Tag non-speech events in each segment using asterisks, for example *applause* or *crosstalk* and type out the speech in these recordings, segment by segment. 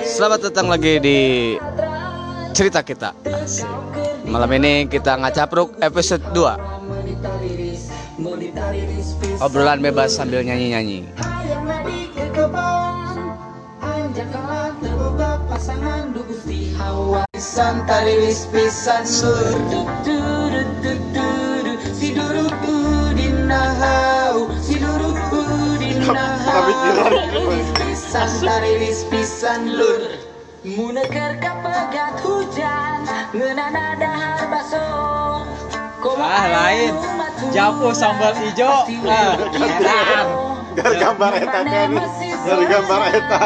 Selamat datang lagi di cerita kita. Asik. Malam ini kita ngacapruk episode 2. Obrolan bebas sambil nyanyi-nyanyi. Tapi pisan lur Muneker kapegat hujan Ngenana dahar baso Ah, lain. Japu sambal ijo. Ah, enak. Dari gambar eta kan. Dari gambar eta.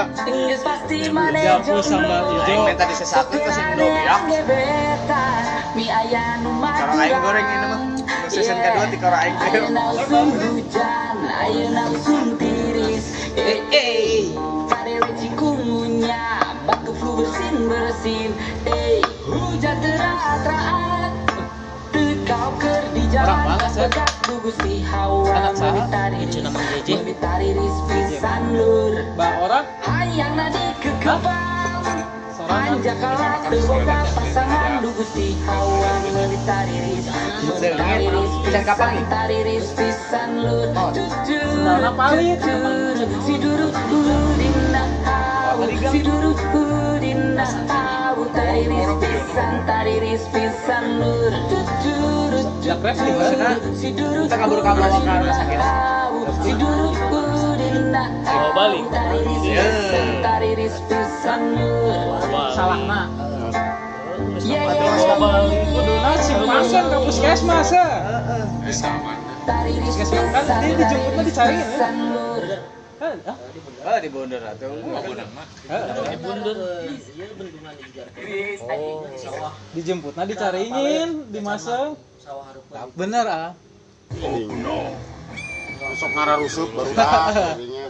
Japu sambal ijo. Minta disesakin ke si ya. Mi aya nu Kalau aing goreng ini mah. Season kedua di kalau aing Ayo langsung hujan, ayo Orang banget, hawa Anak saha? Mewitariris Mewitariris pisan lur. Mbak orang? Hayang nadi Sorangan. Pasangan kapan nih? Pisan lur. Palit. Jujur Si duru dina hawu Si duru Tariris pisan Tariris pisan lur Jujur Ya, mana? Si duru Kita kabur kabur ke rumah sakit. Si duru duru dina Bawa balik. Iya. pisan Tariris pisan lur Salah. Yeah, Bawa balik. Kuduna si pasien ke puskesmas ya. Puskesmas kan dia dijemput mah dicari ya. pisan lur Eh, ah, Oh, di Bonder atau eh, dijemput nah dicariin dimasang bener ah Sok ngara rusup baru dah. jadinya.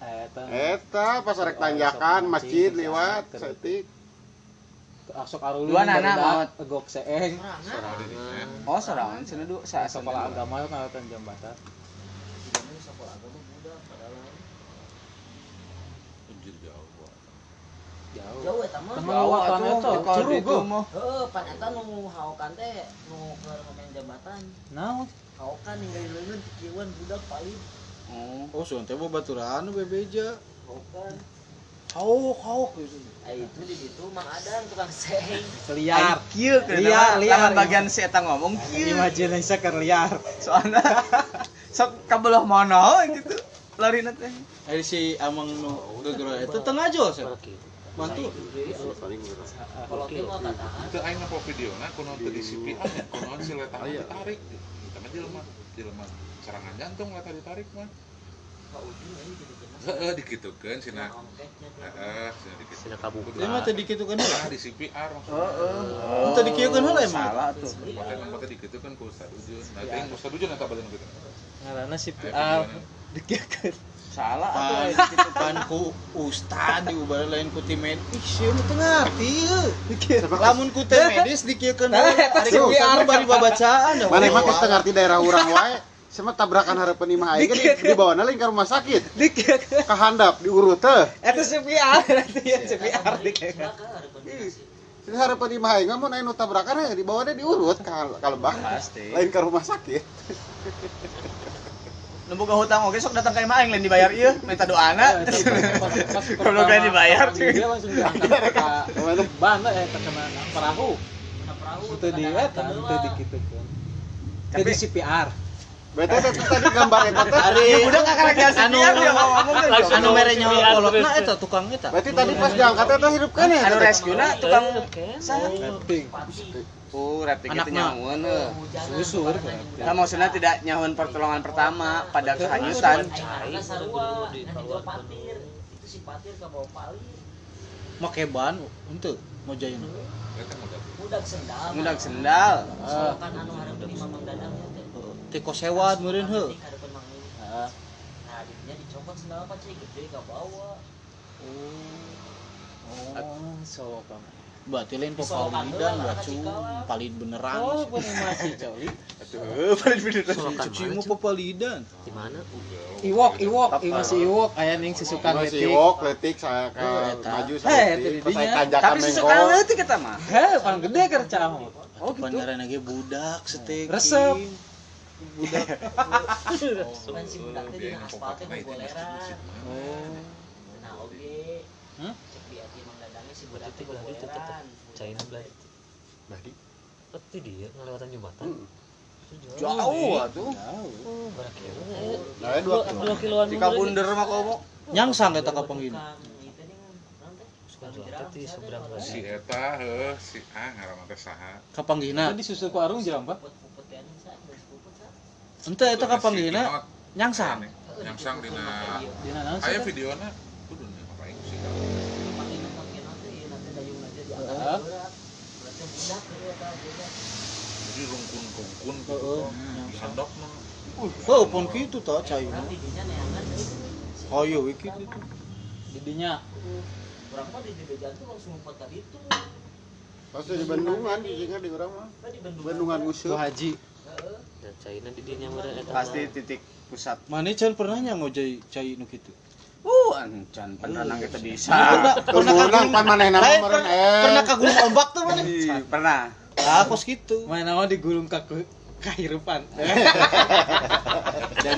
eta Eta pas rek tanjakan masjid lewat setik. Asok arulun Dua nana maut. egok seeng. Oh, sorangan cenah du sa sekolah agama ngalakan jambatan jauh jauh. Eta mah temen watan eta Kalau itu curug mah heuh pan eta nu haokan teh nu keur pemain jabatan nah haokan ninggali leungeun ti kieuan budak paling Oh. Oh, soalnya teh baturan bebeja. haokan Hauk, hauk gitu. itu di ditu mang adang tukang seng liar Kieu Liar, liar. Bagian si eta ngomong kieu. imajinasi keur liar Soalnya *laughs* sok kabelah mana gitu. Lari teh. Ari si Amang nu gegera eta tengah jos. ya? Bantu. kalau kieu mah katakan Itu aing napa videona kunaon teu di CPR nya, kunaon si leta ditarik. Kita mah jelema, jelema serangan jantung leta ditarik mah. Heeh, dikitukeun cenah. Heeh, cenah dikitukeun. Dia mah tadi kitu kan Nah, di CPR maksudnya. Heeh. Tadi kieu kan heula emang. Salah tuh. Poten mah teh dikitukeun ku Ustaz Ujun. Nah, teh Ustaz Ujun eta balen gitu. ngaranna si Aya PR videona. dikiekeun Salah atuh pan ku ustad diubah lain ku tim medis. Sia mah teu ngarti ieu. Lamun ku tim medis dikiekeun Nah, eta Ari ku mah bari babacaan dah. Mana emang kita ngerti daerah orang wae. Sama tabrakan hareupeun imah aing di, di bawahna lain ke rumah sakit. dikiekeun Kahandap diurut teh. eta si PR nanti ya si PR dikiekeun belakang ada kombinasi Jadi hareupeun imah aing mah mun anu tabrakan ya di bawahna diurut ka ka lebah. Pasti. Lain ke rumah sakit. Nu boga hutang oge sok datang ka imah lain dibayar ieu, minta doana. *laughs* Kalau kalian dibayar, dia langsung diangkat ke ban eh terkena perahu perahu itu di eta itu dikitukeun Tapi- jadi CPR Bete tadi gambar eta teh. Ari Udah kakak lagi anu dia ngomong kan. anu mere nyawa kolotna eta tukang eta. Berarti tadi pas diangkat eta hirup kan ya? Anu rescue na tukang saha? rating Oh, rapid itu nyahuan susur Nah, maksudnya tidak nyahuan pertolongan pertama pada kehanyutan. Kan itu si patir ke bawah palir Make ban mojayeuna. Eta modal. budak sendal Mudak sendal. soalkan anu hareupeun di mamang dadang Teh kosewat meureun heuh. Nah dinya dicopot sendal gede ka bawah oh so kan berarti lain pepalidan kantor, bacu palid beneran Oh, pun masih coli. Tuh, palid beneran cuci mau pepalidan Di mana? Iwok, iwok, masih iwok aya ning susukan Masih letik. wok, letik saya ke Oh, eta. maju saya letik, Tapi sesuka mengko. leutik kita mah. Heh, paling gede kerja. Oh gitu. lagi budak setek Resep. Budak. *laughs* Kan si budak teh dina aspal teh goleran. Oh. Nah, oge. Cek di ati Mang Dadangnya si budak teh goleran. China belai Jadi, itu. Dia ngelewatan jembatan Jauh. Atuh. oh berapa kilo nah, dua dua kiloan Tika bunder mah komo. nyangsang eta ka Suka di seberang si eta heuh si ah ngaranna teh saha. Ka panggihna Tadi susu ku arung jeram, Pak. Puput teh anu sa, geus puput sa. Ente eta ka panggihna Si Kinot, nyangsang? Nyangsang dina. Dina aya videona kudu nih apa yang sih? Jadi rungkun rungkun gitu handok mah oh pon kitu tah cai. Hoyo we kitu tuh Didinya. Urang mah di Bebegan tuh langsung empat kali itu. Pasti di Bandungan, di sini di orang mah. Kan. Bandungan. Musuh. haji. Eta Pasti titik pusat. mana can pernah nya ngojai cai nu kitu Uh, ancan penrenang kita bisa. pernah pernah kagum pan nama Lain, meureun pernah- eh. pernah kagum ombak tuh mana Ih, Pernah. ah kos gitu Main nama digulung ka ke kehirupan. Dan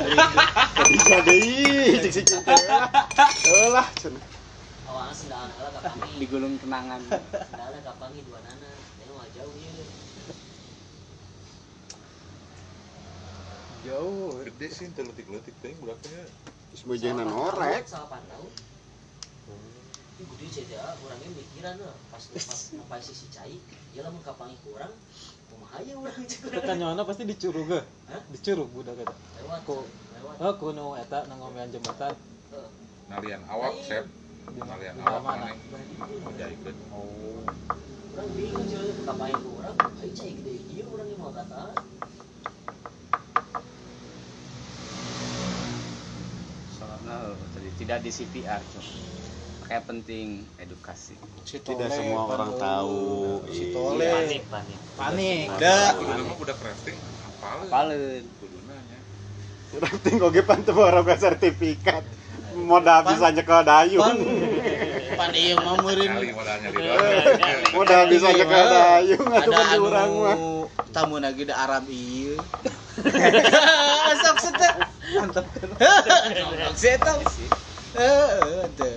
bisa deui si kitu. Eulah cenah. Awalnya sendal heula kapangi. Digulung kenangan. Sendalnya kapangi dua nana. Teh mah jauh ieu. Jauh. gede sih teletik-letik teh budak teh Geus beujeunna norek. Salah pantau. Ih gede ah, urangnya mikiran lah pas pas apa *laughs* sisi cai. Ya lamun kapangi kurang kumaha ya urang. Pertanyaannya pasti dicurug. Hah? Dicurug budak eta. Lewat. Ku- Lewat. Oh, kuno eta nang ngomean jembatan. nalian awak sep Di nalian di awak mana? maneh jaikeun Urang bingung cai kapangi kurang. Ai cai gede urang yang mau kata. Tadi tidak di CPR. Kayak penting edukasi. si Tidak tole, semua orang tahu. si Iya. tole panik panik Panik. dah kuduna mah budak crafting apal Paleun. kuduna nya Penting oge pan teu boga sertifikat. Modal bisa nyekel dayung. pan ieu mah meureun Modal bisa nyekel dayung atuh di urang mah. anu tamu lagi da Arab ieu *laughs* Mantap. saya tahu Itu teh.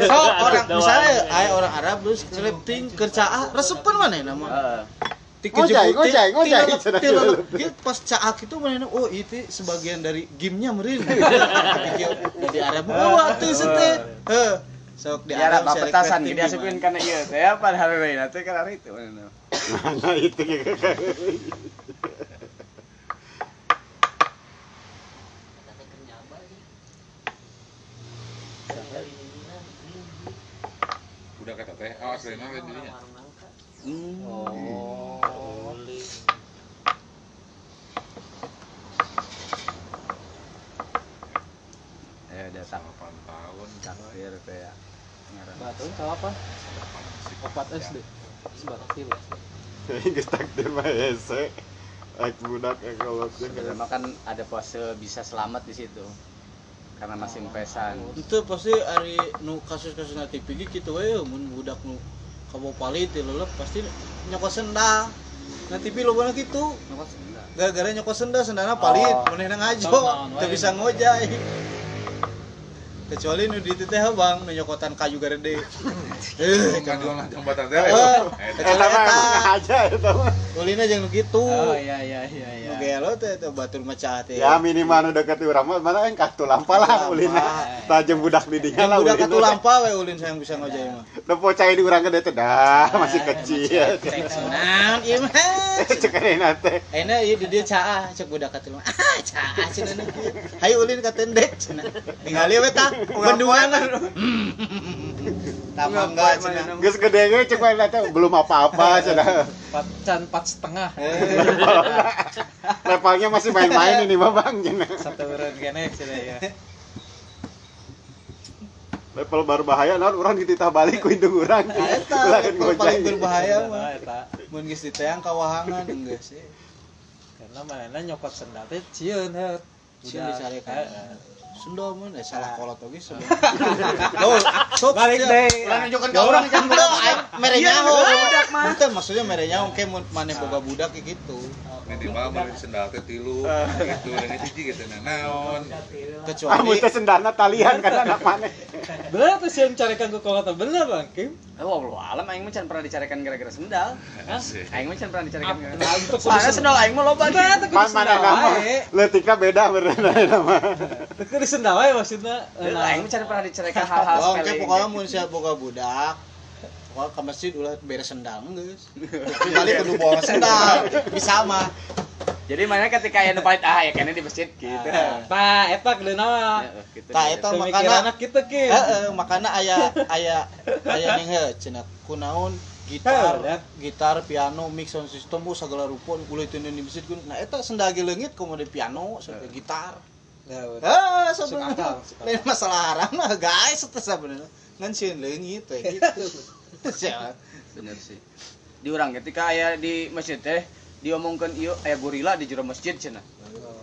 so orang misalnya aya orang Arab terus selepting kercaa resepan mana nama lelep. jelem. Dia pas caak itu mana oh itu sebagian dari gamenya meureun *laughs* dari Arab oh atuh sete heuh sok di Arab saya petasan dia asukeun kana ieu teh apa hari lain teh kana itu. mana. *laughs* Mana itu *laughs* ge. Kata kerja apa sih? Dari ini teh awas dirinya nangka. Oh. Eh datang 8 tahun takdir ngaran. Batu apa? Opat SD. Sebatas kilo. Geus takdir mah hese. Budak eh kalau Sebenarnya kan ada pose bisa selamat di situ. Karena masih pesan. itu pasti hari nu kasus-kasus na TV ge kitu we mun budak nu kabawa palit lelep pasti nyokot sendal na TV lo gitu gara-gara nyokot sendal sendalna palit Oh. Naon teu wae. bisa ngojay kecuali nu di teh bang nu nyokotan kayu gede eh lah jembatan teh Eh, Eh, Eta eta aja eta ulina jeung nu kitu Oh iya iya iya iya. Gelo teh teh batur macah teh Ya minimal nu deket urang mah mana yang kartu lampa lah Lampa. ulina. Tajem budak di dinya lah budak atuh lampa we ulin sayang bisa ngojay mah Da pocai di urang gede teh dah masih kecil. naon ieu mah *laughs* Cekerena teh. Ayeuna ieu di dieu caah cek budak katelah. Ah, caah cenah. Hayu ulin ka tendek cenah. Ningali we tah bendungan. *laughs* *laughs* Tama enggak cenah. Geus gede ge cek belum apa-apa *laughs* cenah. Empat can empat setengah. *laughs* Levelnya masih main-main ini mah Bang cenah. Satu beren kene sudah ya. level berbahaya naon orang dititah balik ku indung urang Nah, eta kan paling berbahaya mah Nah, eta mun geus diteang kawahangan enggak sih karena mana nyokot sendal teh cieun he Cieun dicarekan. Mun eh salah kolot oge sebenarnya oh sok balik deh. Ulah nunjukkeun ka urang can aing mere nyaho. budak mah. Bukan maksudnya mere nyaho ke mun maneh boga budak kayak gitu. Ini mah meuli sendal teh tilu gitu dan itu hiji gitu nah naon. Kamu Kecuali teh sendana talian kan anak maneh. bener tuh sih carikan ke kolot bener bang Kim Oh, Allah alam aing mah can pernah dicarikan gara-gara sendal. *laughs* Aing mah can pernah dicarikan gara Nah, untuk Soalnya sendal aing mah loba Nah, gitu. teu kudu mana sendal nama wae. leutikna beda benerna nama. Teu kudu sendal wae maksudnya. Nah, aing mah can pernah dicarikan *laughs* hal-hal sepele. oke pokoknya mun sia boga budak Pokoknya ke masjid ulah beres sendal geus. Kecuali kudu bawa sendal. Bisa mah. Jadi mana ketika aya nu palit ah ya kayaknya di masjid gitu. Tah, eta kudu naon? Heeh, gitu. Tah eta makana anak kita Kim. heeh makana aya aya aya ning heuh cenah kunaon gitar, Heuh, lihat. gitar, piano, mix sound system bu segala rupa ulah itu di masjid kun. Nah eta sendal ge leungit komo di piano, sampai gitar. Ya. Ah, Masuk sebenarnya masalah haram lah guys, itu sebenarnya ngan sieun leungit we gitu. *laughs* Sia. Bener sih. Di urang ketika aya di masjid teh diomongkeun ieu aya gorila di jero masjid cenah.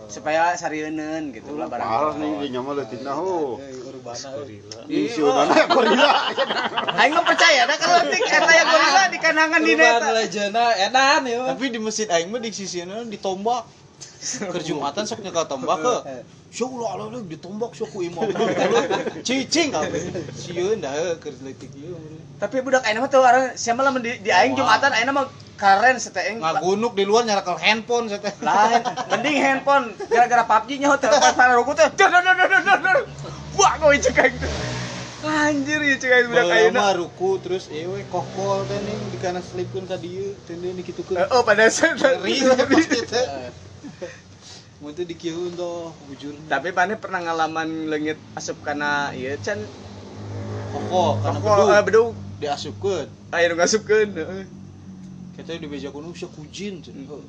Supaya sarieun gitu lah barang. Parah nih di ho. Eh, urbana euy. Di siunana gorila. Aing mah percaya da kalau tik eta aya gorila di kanangan di eta. legenda edan ya. Tapi di masjid aing mah di sisieuna ditombak. Keur Jumatan sok nyekel tombak ke. Sya Allah Allah Allah, ditombak sok ku imam. Cicing kabeh. Sieun dah heuh keur leutik ieu. Tapi budak ayeuna mah teu arang siapa lah di, di aing Jumatan ayeuna mah keren seteing. Ngagunuk di luar nyalakan handphone teh. Lain, mending handphone gara-gara PUBG nyaho teu pas para ruku teh. Dur dur dur dur dur. Wah, kau cek aing teh. Anjir ieu cek aing budak ayeuna. mah ruku terus eh we kokol teh ning di kana selipkeun ka dieu teh nih dikitukeun. Eh, Oh, pada we pasti teh. Mun teh dikieun toh bujurna. Tapi pane pernah ngalaman leungit asup kana ieu can Kokol kana Pokok eh, bedug bedug diasupkeun. aya nu ngasupkeun. heeh. Kita di beja kuno sia kujin. cenah.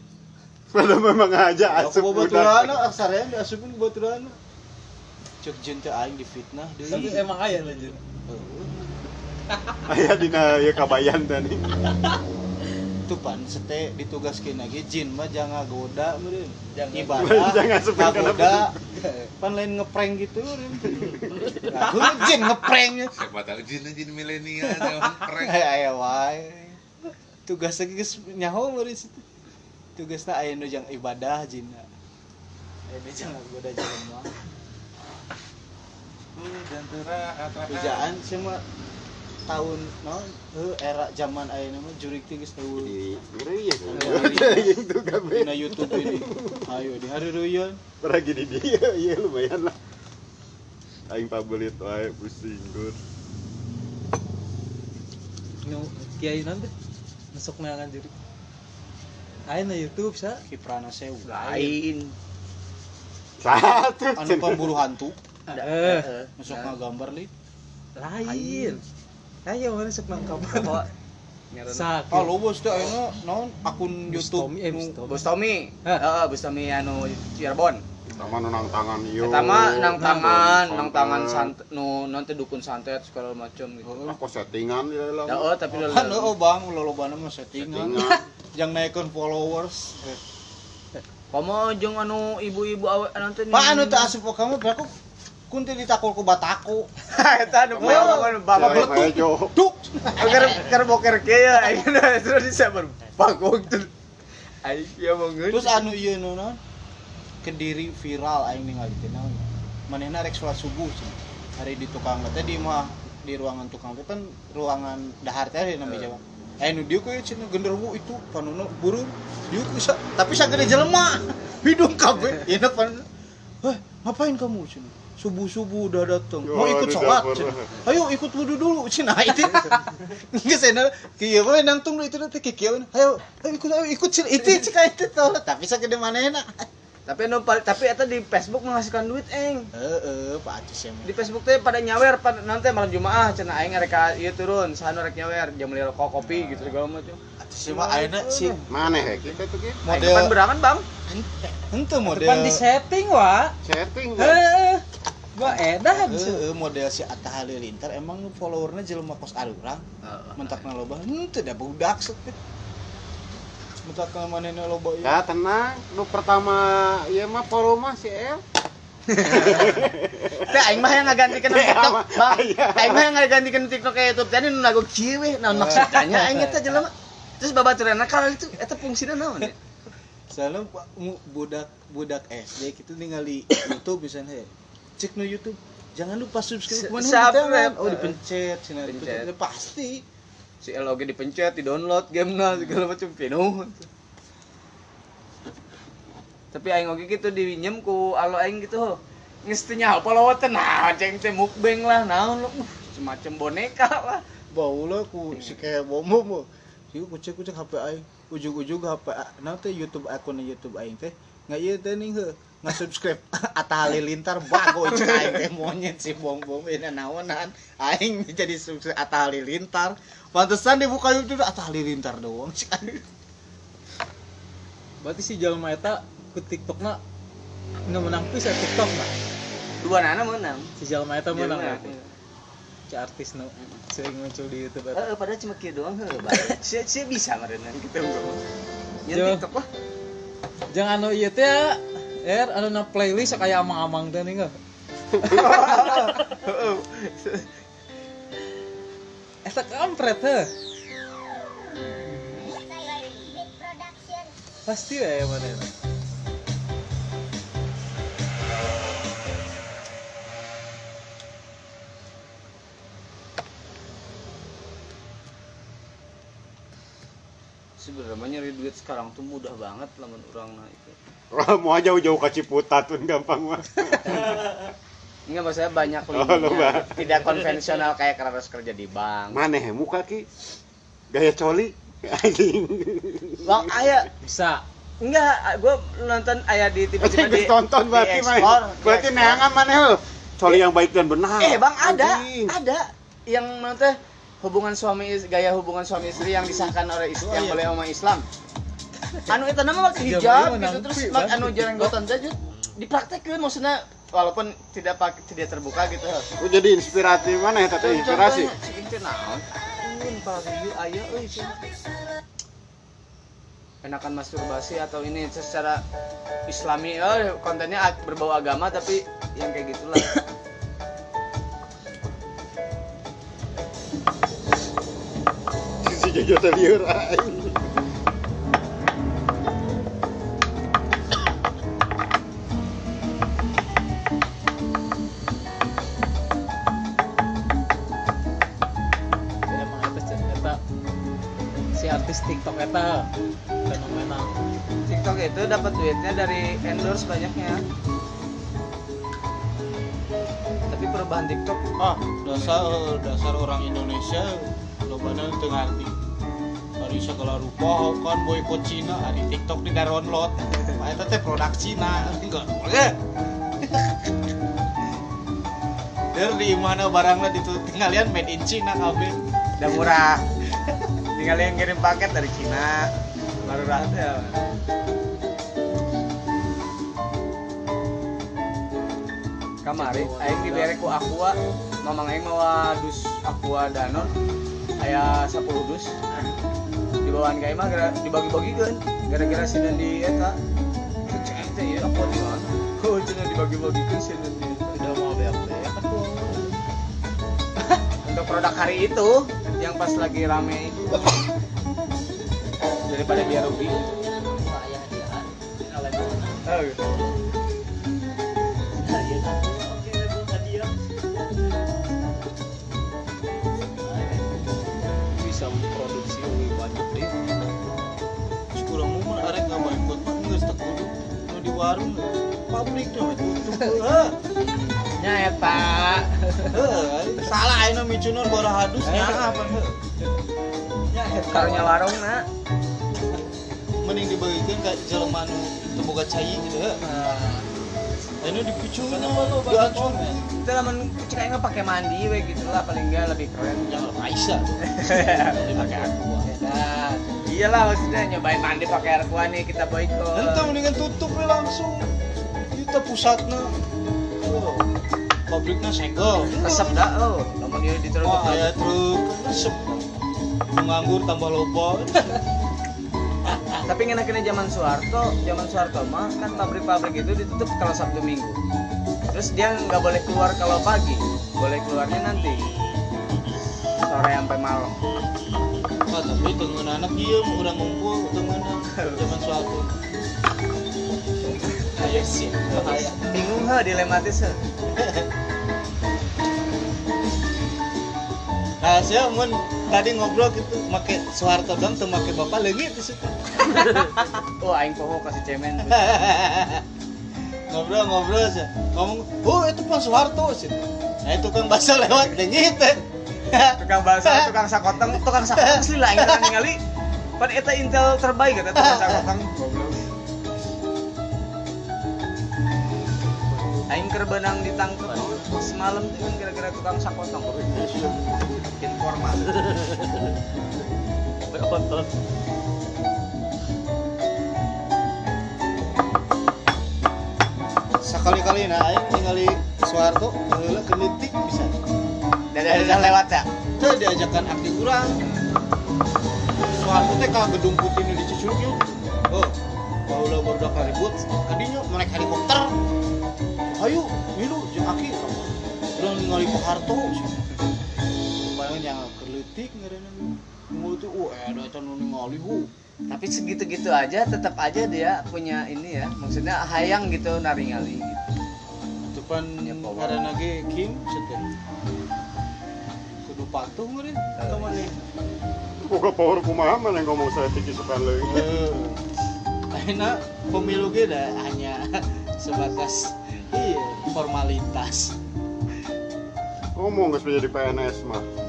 Padahal memang aja Aku asup bawa budak. baturana aksaranya diasupin ke baturana. Cek jin teh aing difitnah deui. Tapi emang aya legenda. Aya dina ieu kabayan tadi. *laughs* Itu pan sete ditugaskeun lagi jin mah jangan goda meureun. Jangan. Ibadah. Jangan goda. Pan lain ngeprank gitu meureun. Nah, jin ngepranknya. Siapa tahu jin jin milenial yang keren. Aya wae. Tugas lagi geus nyaho meureun situ. Tugasna aya nu jang ibadah jinna. Aya nu jangan goda jelema. Dan tera Bejaan sih mah tahun non heuh era zaman aya mah jurik geus eueuh. Di ya. Ngeri. Itu kabeh. Dina YouTube ini. Ayo di hari reuyeun. Pernah gini dia, *laughs* iya lumayan lah. Aing pabelit wae pusing gur. Nu kiai nanti masuk nangan juri. Aya na YouTube sa. Kiprana sewu. Lain. Satu. Anu pemburu hantu. Eh, Masuk ngagambar li. lain. Ayo mana sok nang kabar. Kok Sakit. Kalau bos teh ayeuna naon akun YouTube nu. Bos Tommy. Heeh, Bos Tommy anu Cirebon. Sama nang tangan ieu. Eta mah nang tangan, nang tangan santet nu nanti dukun santet segala macam gitu. Aku settingan di dalam. Heeh, tapi lo kan oh bang lolobana mah settingan. Settingan. *laughs* Jang naikkeun followers. Komo jeung anu ibu-ibu awe anu teh. Pak anu teh asup ka kamu berarti kunti ditakul ku bataku. *laughs* Eta anu bawa Bapak beletuk. Duk. Agar keur boker ke ya *laughs* ayeuna terus bisa berbagong tuh. Aing ya mau Terus anu ieu nu naon? Kediri viral aing ningali teh naon. Manehna rek salat subuh cenah. Hari di tukang teh di mah di ruangan tukang teh kan ruangan dahar teh di namanya Jawa. Eh nu dieu kuy cenah genderuwo itu panuna burung. Dieu ku sa, tapi sagede jelema. *laughs* Hidung kabeh. Ieu pan. Heh, ngapain kamu cenah? Subuh-subuh udah datang. Mau ikut di sholat. Ayo ikut wudhu dulu cenah *laughs* itu. Geus enak kieu we nang tunggu itu teh kieu. Ayo, ayo ikut ayo ikut cenah itu cika itu tol. Tapi sagede manehna. Tapi anu pal- tapi eta di Facebook menghasilkan duit eng. Heeh, Pak Acis emang. Di Facebook teh pada nyawer pada nanti malam Jumaah cenah aing rek ka ieu turun, sanu rek nyawer jam beli rokok kopi gitu segala macam. Acis mah ayeuna si Mana ya kita tuh gitu? Model berangan, Bang. henteu model Depan di setting wa. Setting. Heeh. Gua edan. Heeh, model si Atta Halilintar emang followernya jelema kos arurang mentak na loba henteu da budak teh mentak na manehna loba ieu Ya tenang, nu pertama ieu mah follow mah si El. *laughs* Teh aing mah yang ngagantikeun TikTok. Bang, Iya. aing mah yang ngagantikeun TikTok ke YouTube tadi nu lagu kieu we, naon maksudnya aing eta *laughs* jelema. Terus babaturanna kalau itu eta fungsina naon ya? soalnya budak budak SD gitu ningali *coughs* YouTube misalnya cek no YouTube jangan lupa subscribe ke mana subscribe. oh dipencet Pencet. dipencet pasti Si El oge dipencet, di-download gamenya segala macam penuh. Tapi aing oge gitu diwinjem ku alo aing gitu. Nyaho follower teh nah ceng teh mukbang lah naon. Uh, semacam boneka lah. bau lah ku si kayak bom bom sih ku cek ku cek HP aing ujung-ujung HP nah teh YouTube akun YouTube aing teh nggak iya teh nih he nggak subscribe *laughs* Atta Halilintar bago aing *laughs* teh monyet si bom bom ini naonan aing jadi subscribe Atta Halilintar pantesan dibuka YouTube Atta Halilintar doang aing Berarti si jalma eta ku TikTokna nu menang pisan TikTok na. Dua nana menang. Si jalma eta menang. Berarti. Si artis nu sering muncul di YouTube eta. Heeh, padahal cuma kieu doang heuh. Si si bisa meureun gitu. Nyen Jo. TikTok lah. Jangan anu ieu teh ya. Er anu na playlist kayak amang-amang teh nih Eta kampret heh. Pasti ya mana sekarang tuh mudah banget lamun orang nah itu. Mau jauh-jauh ke Ciputat pun gampang mah. *laughs* Enggak maksudnya banyak Oh, loba. Tidak konvensional kayak harus kerja di bank. Maneh muka ki? Gaya coli? Anjing. *laughs* Bang aya Bisa. enggak gua nonton aya di tiba-tiba Anjing di tonton berarti di Berarti neangan maneh heuh. Coli yang baik dan benar. Eh bang ada, Anjing. ada yang nanti hubungan suami gaya hubungan suami istri yang disahkan oleh is- yang oleh umat Islam. Anu itu nama pakai Jam hijab gitu terus mak anu jenggotan saja dipraktekkan maksudnya walaupun tidak pakai tidak terbuka gitu. Oh, jadi inspiratif mana ya tata inspirasi? Enakan masturbasi atau ini secara islami oh kontennya berbau agama tapi yang kayak gitulah. Sisi jojo teh lieur aing. Eta fenomenal. TikTok itu dapat duitnya dari endorse banyaknya. Tapi perubahan TikTok ah dasar dasar orang Indonesia lo mana teu ngarti dari segala rupa kan boykot Cina. Di TikTok di download. Eta teh produk Cina. Enggak boleh dari di mana barangnya itu tinggalin made in China kabeh udah murah. *laughs* Tinggal yang kirim paket dari Cina. Baru rata. Kamari, aing dibere ku Aqua, mamang aing mawa dus Aqua Danon, aya 10 dus. Di bawaan ka mah gara dibagi-bagikeun gara-gara sinan di eta. Cek teh ieu Aqua di mana? *laughs* Oh, cenah dibagi-bagikeun sinan di eta. udah mau beak ya kan untuk produk hari itu yang pas lagi rame itu. Daripada dia rugi. Oh, dia. Bisa memproduksi lebih banyak deh. Kurang mau arek nggak mah geus teu kudu. Nu di warung pabriknya we tutup *laughs* nya eta heuh salah ayeuna micunur bara hadusnya apa heuh nya eta warung na mending dibagikan ke jelema nu teu boga cai gitu heuh Ayeuna dipicuin dihancur itu lamun cek aing pakai mandi we gitu lah. Paling enggak lebih keren. Yang Raisa *laughs* pakai aqua ya iyalah maksudnya nyobain mandi pakai aqua nih kita boykot Ente mendingan tutup langsung. Kita pusatna Heuh. Pabriknya segel resep dah oh namun dia diterus wah aya truk. Resep. Menganggur tambah loba. Tapi ngenak kena zaman Soeharto zaman Soeharto mah kan pabrik-pabrik itu ditutup kalau Sabtu Minggu. Terus dia nggak boleh keluar kalau pagi. Boleh keluarnya nanti. Sore sampai malam. Wah, tapi dengan anak iya udah ngumpul dengan zaman suatu Ayo sih, bahaya. bingung ha dilematis ha *laughs* saya mun tadi ngobrol gitu make Soeharto dong tuh make bapak lagi di situ. *laughs* Oh aing poho kasih cemen. *laughs* Ngobrol-ngobrol sih. Ngomong oh itu pan Soeharto sih. Nah itu kan bahasa lewat dengit teh *laughs* tukang bahasa tukang sakoteng tukang sakoteng sih lah aing kan ningali. Pan eta intel terbaik eta tukang sakoteng. Goblok aing keur benang ditangkep semalam tuh kan kira-kira tukang sakoteng Berotot. *laughs* sekali-kali nah aing ningali Soeharto heula kelitik bisa. Dari ada lewat ya? Teu diajakan aktif urang Soeharto teh ka gedung putih di Cicurug yuk oh baheula barudak ribut kadinya naik helikopter. Ayo milu jeung aki. Urang ningali Pak Harto yang kelitik ngaranna mulut teh oh ada eta nu ningali hu tapi segitu-gitu aja tetap aja dia punya ini ya maksudnya hayang gitu naringali gitu. itu pan Ya, karena ge Kim setel kudu patuh meureun atau mana Boga power kumaha mana yang ngomong saya tiki suka leuing. Akhirnya pemilu kita hanya *laughs* sebatas iya, formalitas. Ngomong geus menjadi PNS mah.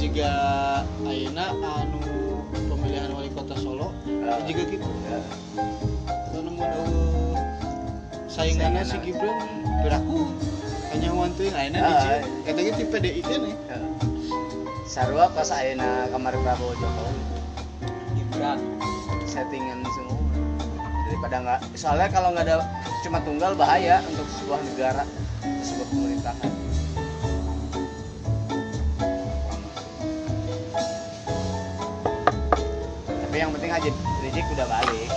Jika Aina anu pemilihan wali kota Solo, Ah. jika gitu. Ya. Anu mun eueuh saingannya si Gibran beraku hanya wantuin Aina di Ah, Cieu. Kata gitu ya. Ya. Sarua pas ayeuna kamar Prabowo Jokowi Gibran. settingan semua daripada nggak soalnya kalau nggak ada cuma tunggal bahaya untuk sebuah negara sebuah pemerintahan tapi yang penting aja Rizik udah balik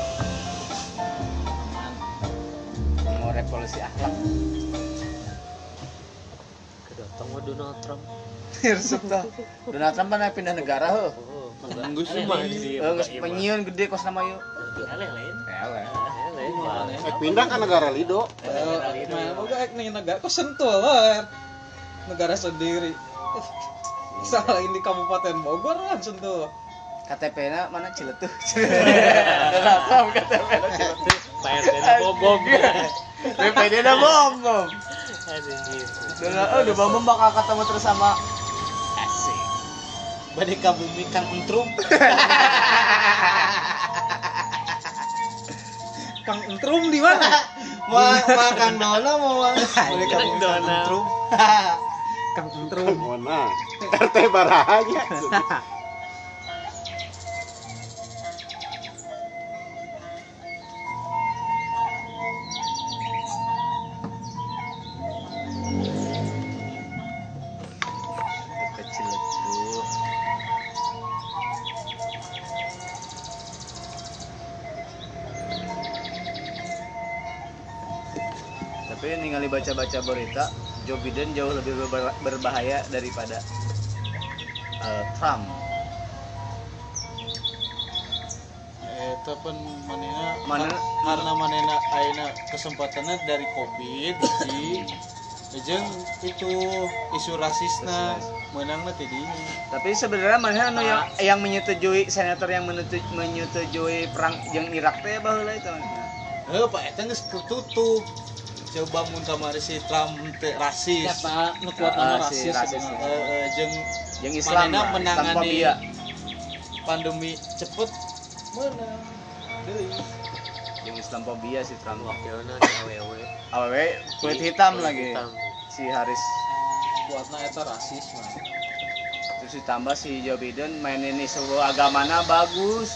mau revolusi akhlak Kedatang mah Donald Trump. Hirsuk tuh Donald Trump pernah pindah negara heuh Oh, Nunggu semua Eh, iya, penyiun gede kos nama yuk Eleh lain. Eleh. Eh pindah ke negara Lido. Nah, moga ek nih negara kok sentuh lah. Negara sendiri. *laughs* Salah ini Kabupaten Bogor kan sentuh. KTP na mana Ciletuh Trump *laughs* KTP na Ciletuh Pak RT na bom-bom. BPD na bom bom Anjir. Donald oh udah bakal ketemu terus sama asik Bade ka bumi Kang Entrum. *laughs* Kang Entrum di mana? Ma makan dona mau Bade ka *laughs* bumi Kang Dona. Entrum. Kang Entrum. Mana? RT barahanya. Berita Joe Biden jauh lebih berba- berbahaya daripada eh, Trump. Eta pun manena Mana? kar- karena manena aina kesempatannya dari Covid di jeung itu isu rasisna menang nanti di tapi sebenarnya mana anu yang yang menyetujui senator yang menyetujui, perang yang Irak teh baheula itu eh pak eta geus ketutup coba mun kamari si Trump teu rasis Siapa nu kuat Ah, nama si rasis rasis. sebenarnya. Eh, eh, jeung yang Islam lah, menangani- Islamofobia. pandemi cepet menang deui yang Islamofobia si Trump Wakilna di awewe. awewe kulit hitam lagi Hitam. si Haris Kuatna eta rasis mah. terus ditambah si Joe Biden mainin isu agamana bagus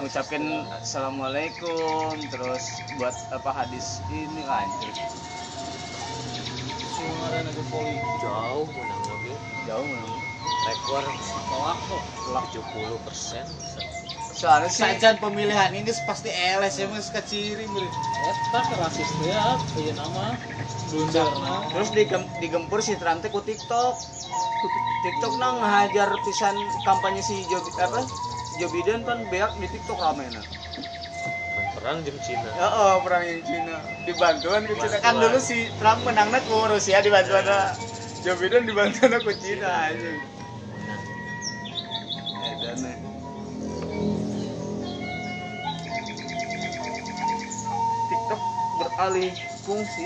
ngucapin assalamualaikum terus buat apa hadis ini poli Jauh menang lagi. Jauh menang. Rekor tolak kok 70 persen. Soalnya sih sajan pemilihan ini pasti LS ya mas keciri beri Eta rasis ya, ieu nama blunderna. terus digem, digempur si Trump teh ku TikTok. TikTok nang ngajar pisan kampanye si Joe apa? Joe Biden kan beak di TikTok ramena. Perang jam Cina. Ya oh, perang yang Cina dibantuan ke Cina kan dulu si Trump menangnya ku Rusia dibantuan Joe Biden dibantuan ku Cina aja. Edana. TikTok beralih fungsi.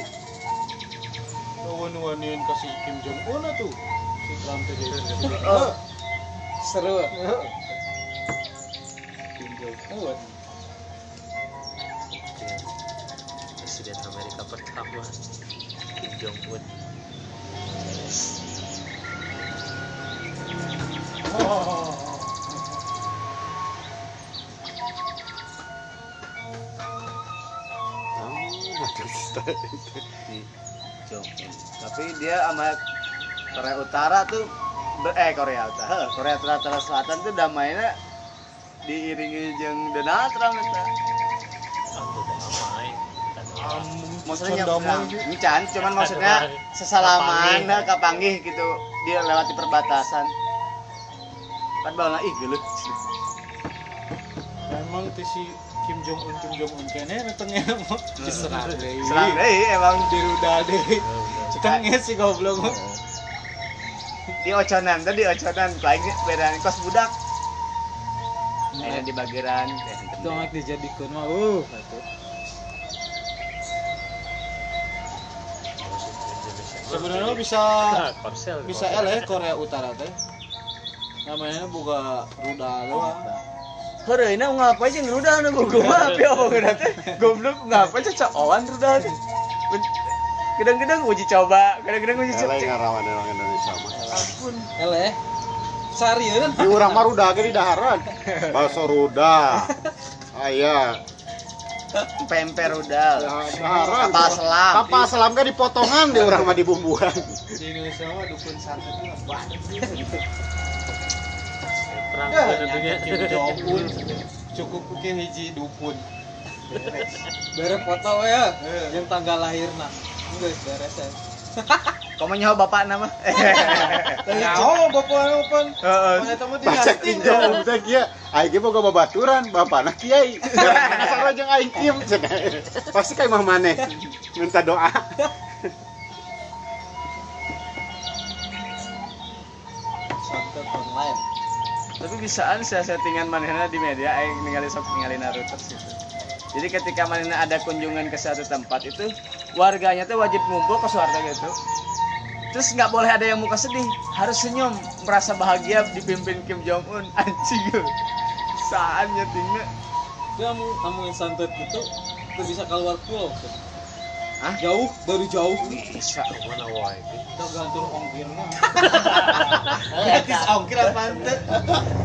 wan-wanin kasih Kim Jong Un tuh si Trump tadi Oh, Seru. Oh, Presiden Amerika pertama Kim Jong Un. di Jong Un. Tapi dia sama Korea Utara tuh eh Korea Utara, Korea Utara Selatan tuh damainya diiringi jeung Donald Trump eta. Maksudnya. Encan, cuman *laughs* maksudnya sesalaman Kapanggih. kapanggih gitu. Dia lewati perbatasan. Kan bawa ih gelut. emang tuh si Kim Jong Un Kim Jong Un kene datengnya mah diserang deh Serang deui emang diruda deh cetengnya si goblok mah. di oconan tadi oconan lagi beda kos budak. Ini di bagiran itu nggak dijadikan mah uh sebenarnya bisa bisa L ya Korea Utara teh namanya buka rudal doang Heureuy na ngapa aja ngerudah na buku mah api apa geuna teh. Goblok ngapa aja caoan rudah teh. Gedang-gedang uji coba, kadang-kadang uji coba. Eleh ngarawan orang Indonesia mah. Ampun. Eleh. Sari kan. Di urang mah rudah ge di daharan. *laughs* Bakso rudah. Aya. Pemper rudal. Daharan. Kapal selam. Kapal selam ge dipotongan di urang mah dibumbuan. di Indonesia mah dukun santet Perang ya dunia. Kim Jong Un cukup ke hiji dukun beres Bere foto ya. Eh. Yang tanggal lahirna. Geus beres ya. *laughs* Kamu nyawa bapak nama? *laughs* Nah, bapak bapak Heeh. Mana tamu Baca kinjau teh kieu. Aing ge boga babaturan, bapana kiai. Sarua jeung aing Kim. Pasti kayak mah maneh minta doa. Santet online. Tapi bisaan saya settingan manehna di media aing ningali sok ningali Naruto gitu. Jadi ketika manehna ada kunjungan ke suatu tempat itu warganya tuh wajib ngumpul ke warga gitu. Terus nggak boleh ada yang muka sedih, harus senyum, merasa bahagia dipimpin Kim Jong Un. *laughs* Anjing. Saatnya tinggal. Dia mau ngomongin santet itu itu bisa keluar pulau. tuh. Hah? Jauh dari jauh. Bisa. Mana wae. Kita gantung ongkirnya *laughs* Gratis ongkir apa?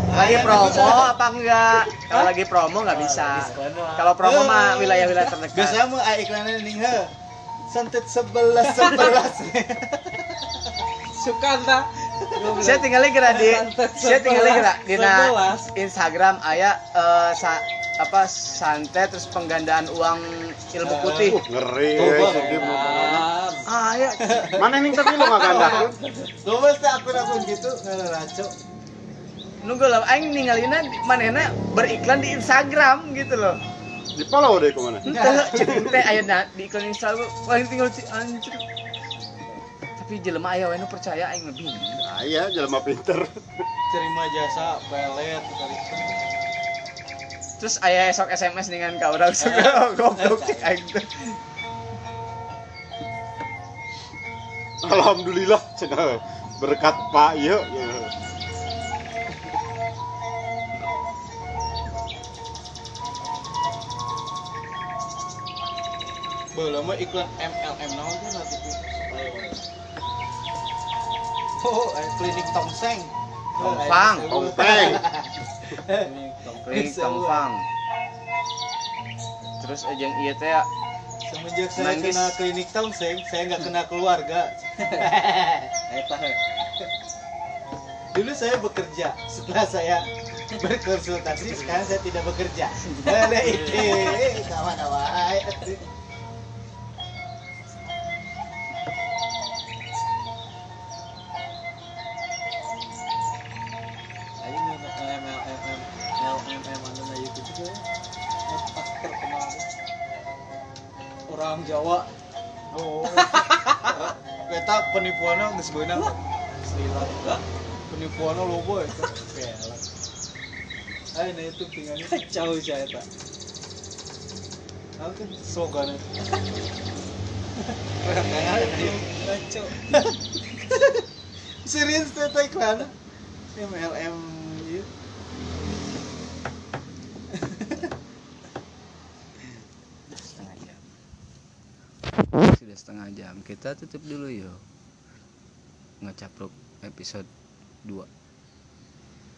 Lagi promo apa enggak? Kalau lagi promo nggak bisa. Kalau promo mah wilayah-wilayah terdekat. biasanya aya iklannya nih he santet sebelas sebelas *laughs* Suka entah. *laughs* Saya tinggalnya kira di saya tinggalnya kira di. Instagram aya eh, sa- apa santet terus penggandaan uang ilmu putih. Uh, ngeri si Kim. Ah, ya. *laughs* Mana ning tapi lu ngagandakeun? Coba teh akun-akun gitu ngeraco Nunggu lah aing ningalina manehna beriklan di Instagram gitu loh. Di follow deh ke mana? Ente cek teh aya na di iklan Instagram paling tinggal ci anjir. Tapi jelema aya we nu percaya aing lebih. Aya jelema pinter. *laughs* terima jasa pelet Terus aya esok SMS dengan ka urang suka goblok cek aing teh. Alhamdulillah cenah berkat Pak ieu. Bala mah iklan MLM naon nanti Oh, eh, klinik tongseng. Tompang, Tompeng. Klinik Tompang. Terus aja yang iya teh semenjak saya Nangis. kena klinik tongseng saya nggak kena keluarga *laughs* dulu saya bekerja setelah saya berkonsultasi sekarang saya tidak bekerja ada itu kawan penipuannya nggak sebenarnya Selila. penipuannya lobo itu *laughs* ayo nah itu tinggalnya Kacau *laughs* sih eta. aku slogannya? Kacau. *laughs* serius tuh itu iklan MLM gitu. Setengah jam. Sudah setengah jam. Kita tutup dulu yuk ngecapruk episode 2